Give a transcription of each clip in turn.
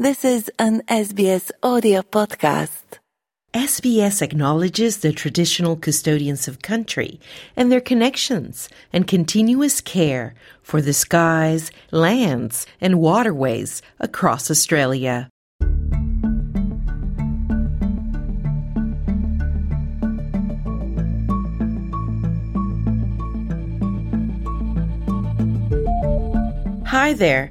This is an SBS audio podcast. SBS acknowledges the traditional custodians of country and their connections and continuous care for the skies, lands, and waterways across Australia. Hi there.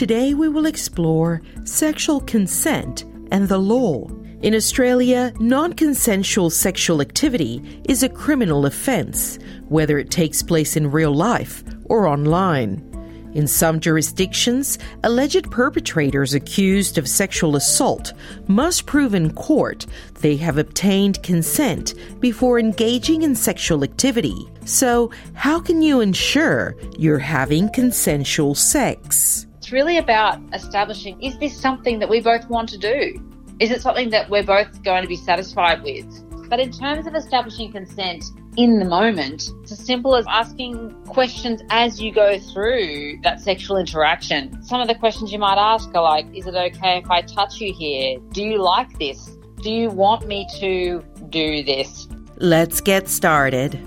Today we will explore sexual consent and the law. In Australia, non consensual sexual activity is a criminal offence, whether it takes place in real life or online. In some jurisdictions, alleged perpetrators accused of sexual assault must prove in court they have obtained consent before engaging in sexual activity. So, how can you ensure you're having consensual sex? Really about establishing is this something that we both want to do? Is it something that we're both going to be satisfied with? But in terms of establishing consent in the moment, it's as simple as asking questions as you go through that sexual interaction. Some of the questions you might ask are like, is it okay if I touch you here? Do you like this? Do you want me to do this? Let's get started.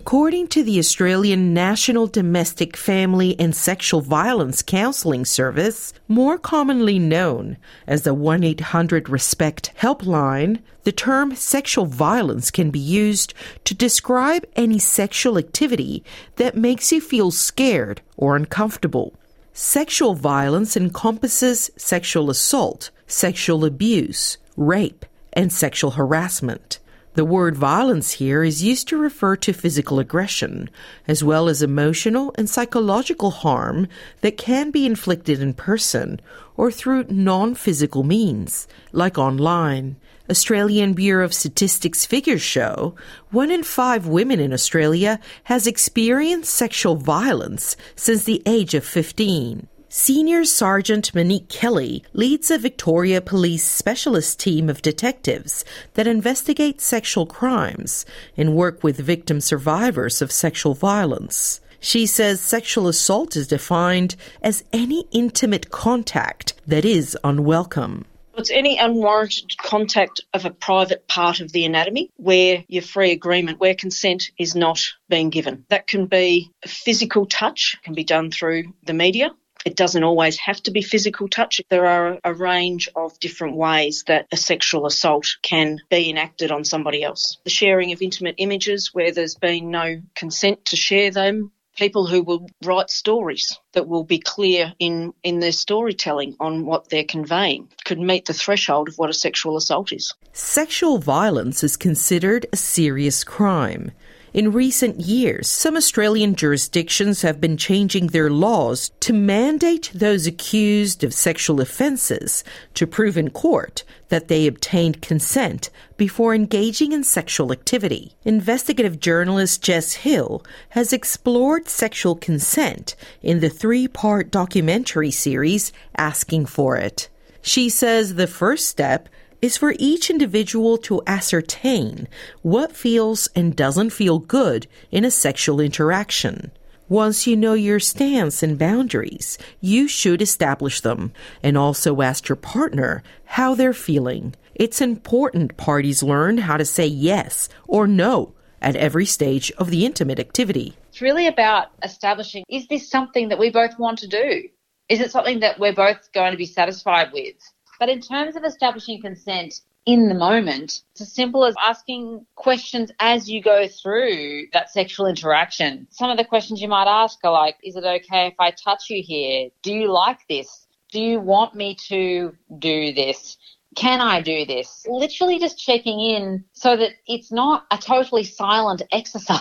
According to the Australian National Domestic Family and Sexual Violence Counselling Service, more commonly known as the 1 800 RESPECT helpline, the term sexual violence can be used to describe any sexual activity that makes you feel scared or uncomfortable. Sexual violence encompasses sexual assault, sexual abuse, rape, and sexual harassment. The word violence here is used to refer to physical aggression, as well as emotional and psychological harm that can be inflicted in person or through non physical means, like online. Australian Bureau of Statistics figures show one in five women in Australia has experienced sexual violence since the age of 15. Senior Sergeant Monique Kelly leads a Victoria Police specialist team of detectives that investigate sexual crimes and work with victim survivors of sexual violence. She says sexual assault is defined as any intimate contact that is unwelcome. It's any unwarranted contact of a private part of the anatomy where your free agreement, where consent is not being given. That can be a physical touch, can be done through the media. It doesn't always have to be physical touch. There are a range of different ways that a sexual assault can be enacted on somebody else. The sharing of intimate images where there's been no consent to share them. People who will write stories that will be clear in, in their storytelling on what they're conveying could meet the threshold of what a sexual assault is. Sexual violence is considered a serious crime. In recent years, some Australian jurisdictions have been changing their laws to mandate those accused of sexual offences to prove in court that they obtained consent before engaging in sexual activity. Investigative journalist Jess Hill has explored sexual consent in the three part documentary series Asking for It. She says the first step is for each individual to ascertain what feels and doesn't feel good in a sexual interaction. Once you know your stance and boundaries, you should establish them and also ask your partner how they're feeling. It's important parties learn how to say yes or no at every stage of the intimate activity. It's really about establishing is this something that we both want to do? Is it something that we're both going to be satisfied with? But in terms of establishing consent in the moment, it's as simple as asking questions as you go through that sexual interaction. Some of the questions you might ask are like, is it okay if I touch you here? Do you like this? Do you want me to do this? Can I do this? Literally just checking in so that it's not a totally silent exercise.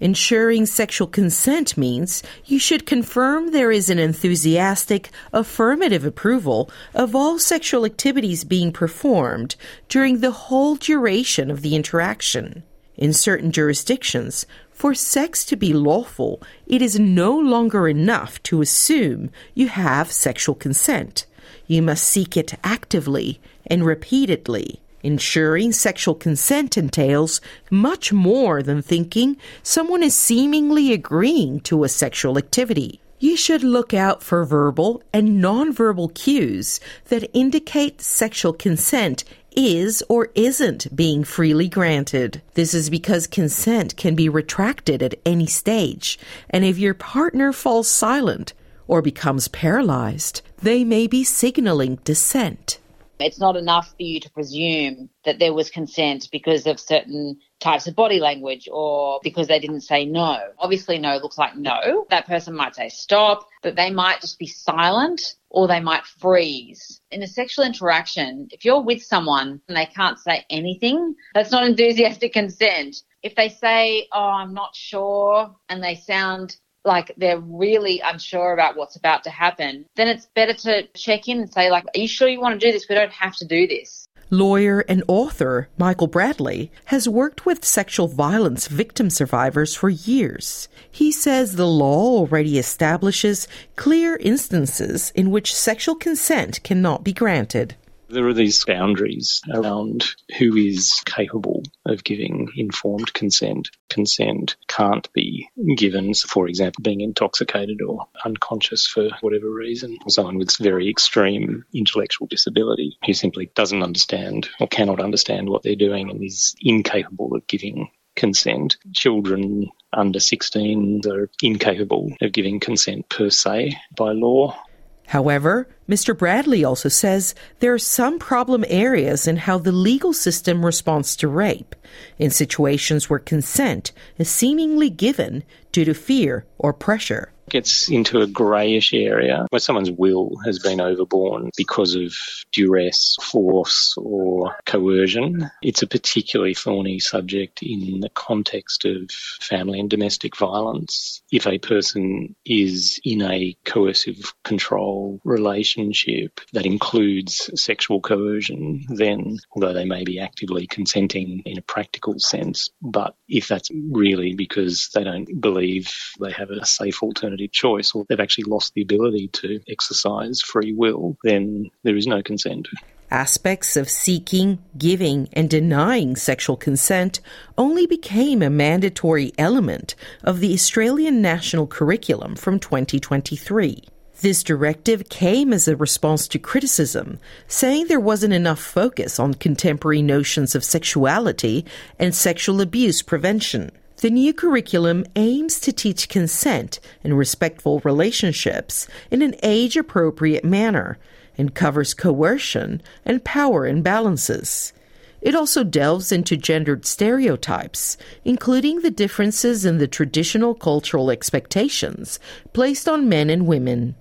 Ensuring sexual consent means you should confirm there is an enthusiastic, affirmative approval of all sexual activities being performed during the whole duration of the interaction. In certain jurisdictions, for sex to be lawful, it is no longer enough to assume you have sexual consent. You must seek it actively and repeatedly. Ensuring sexual consent entails much more than thinking someone is seemingly agreeing to a sexual activity. You should look out for verbal and nonverbal cues that indicate sexual consent is or isn't being freely granted. This is because consent can be retracted at any stage, and if your partner falls silent or becomes paralyzed, they may be signaling dissent. It's not enough for you to presume that there was consent because of certain types of body language or because they didn't say no. Obviously, no looks like no. That person might say stop, but they might just be silent or they might freeze. In a sexual interaction, if you're with someone and they can't say anything, that's not enthusiastic consent. If they say, oh, I'm not sure, and they sound like they're really unsure about what's about to happen, then it's better to check in and say, like, are you sure you want to do this? We don't have to do this. Lawyer and author Michael Bradley has worked with sexual violence victim survivors for years. He says the law already establishes clear instances in which sexual consent cannot be granted. There are these boundaries around who is capable of giving informed consent. Consent can't be given, for example, being intoxicated or unconscious for whatever reason. Someone with very extreme intellectual disability who simply doesn't understand or cannot understand what they're doing and is incapable of giving consent. Children under 16 are incapable of giving consent per se by law. However, Mr. Bradley also says there are some problem areas in how the legal system responds to rape, in situations where consent is seemingly given due to fear or pressure gets into a greyish area where someone's will has been overborne because of duress, force, or coercion. It's a particularly thorny subject in the context of family and domestic violence. If a person is in a coercive control relationship that includes sexual coercion, then although they may be actively consenting in a practical sense, but if that's really because they don't believe they have a safe alternative choice or they've actually lost the ability to exercise free will, then there is no consent. Aspects of seeking, giving, and denying sexual consent only became a mandatory element of the Australian National Curriculum from 2023. This directive came as a response to criticism, saying there wasn't enough focus on contemporary notions of sexuality and sexual abuse prevention. The new curriculum aims to teach consent and respectful relationships in an age appropriate manner and covers coercion and power imbalances. It also delves into gendered stereotypes, including the differences in the traditional cultural expectations placed on men and women.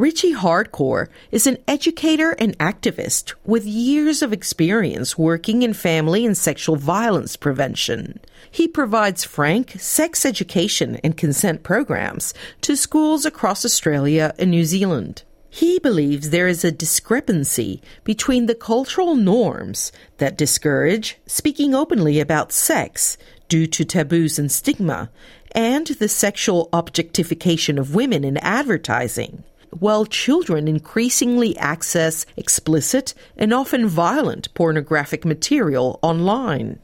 Richie Hardcore is an educator and activist with years of experience working in family and sexual violence prevention. He provides frank sex education and consent programs to schools across Australia and New Zealand. He believes there is a discrepancy between the cultural norms that discourage speaking openly about sex due to taboos and stigma and the sexual objectification of women in advertising while children increasingly access explicit and often violent pornographic material online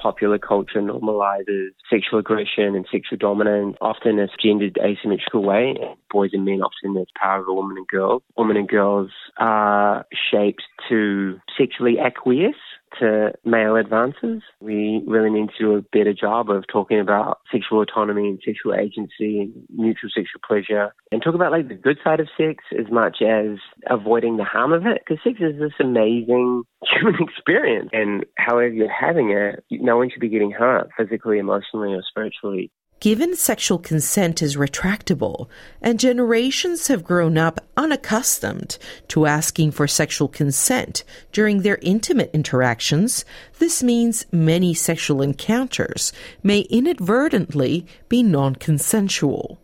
popular culture normalizes sexual aggression and sexual dominance, often in a gendered asymmetrical way. Boys and men often as power of a woman and girls. Women and girls are shaped to sexually acquiesce to male advances. We really need to do a better job of talking about sexual autonomy and sexual agency and mutual sexual pleasure and talk about like the good side of sex as much as avoiding the harm of it because sex is this amazing human experience and however you're having it, no one should be getting hurt physically, emotionally or spiritually. Given sexual consent is retractable, and generations have grown up unaccustomed to asking for sexual consent during their intimate interactions, this means many sexual encounters may inadvertently be non consensual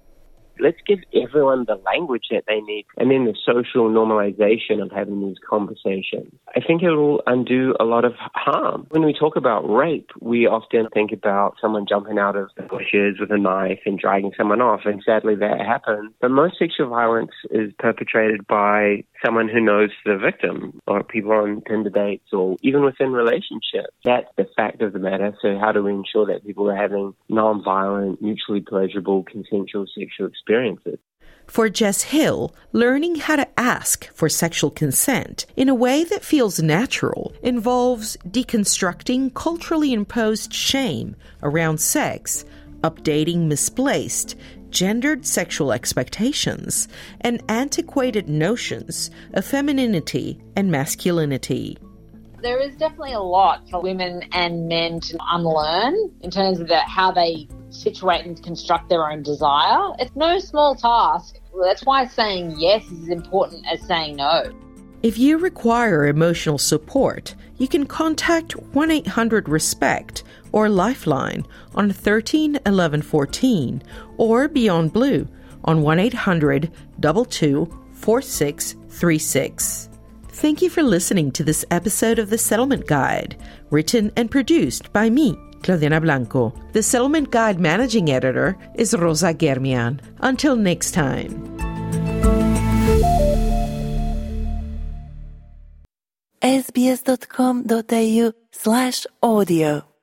let's give everyone the language that they need and then the social normalization of having these conversations. I think it will undo a lot of harm. When we talk about rape, we often think about someone jumping out of the bushes with a knife and dragging someone off, and sadly that happens. But most sexual violence is perpetrated by someone who knows the victim or people on Tinder dates or even within relationships. That's the fact of the matter. So how do we ensure that people are having non-violent, mutually pleasurable, consensual sexual experiences? Experiences. For Jess Hill, learning how to ask for sexual consent in a way that feels natural involves deconstructing culturally imposed shame around sex, updating misplaced, gendered sexual expectations, and antiquated notions of femininity and masculinity there is definitely a lot for women and men to unlearn in terms of the, how they situate and construct their own desire. It's no small task. That's why saying yes is as important as saying no. If you require emotional support, you can contact 1 800 RESPECT or Lifeline on 13 11 14 or Beyond Blue on 1 800 22 4636. Thank you for listening to this episode of The Settlement Guide, written and produced by me, Claudianna Blanco. The Settlement Guide managing editor is Rosa Germian. Until next time. sbs.com.au slash audio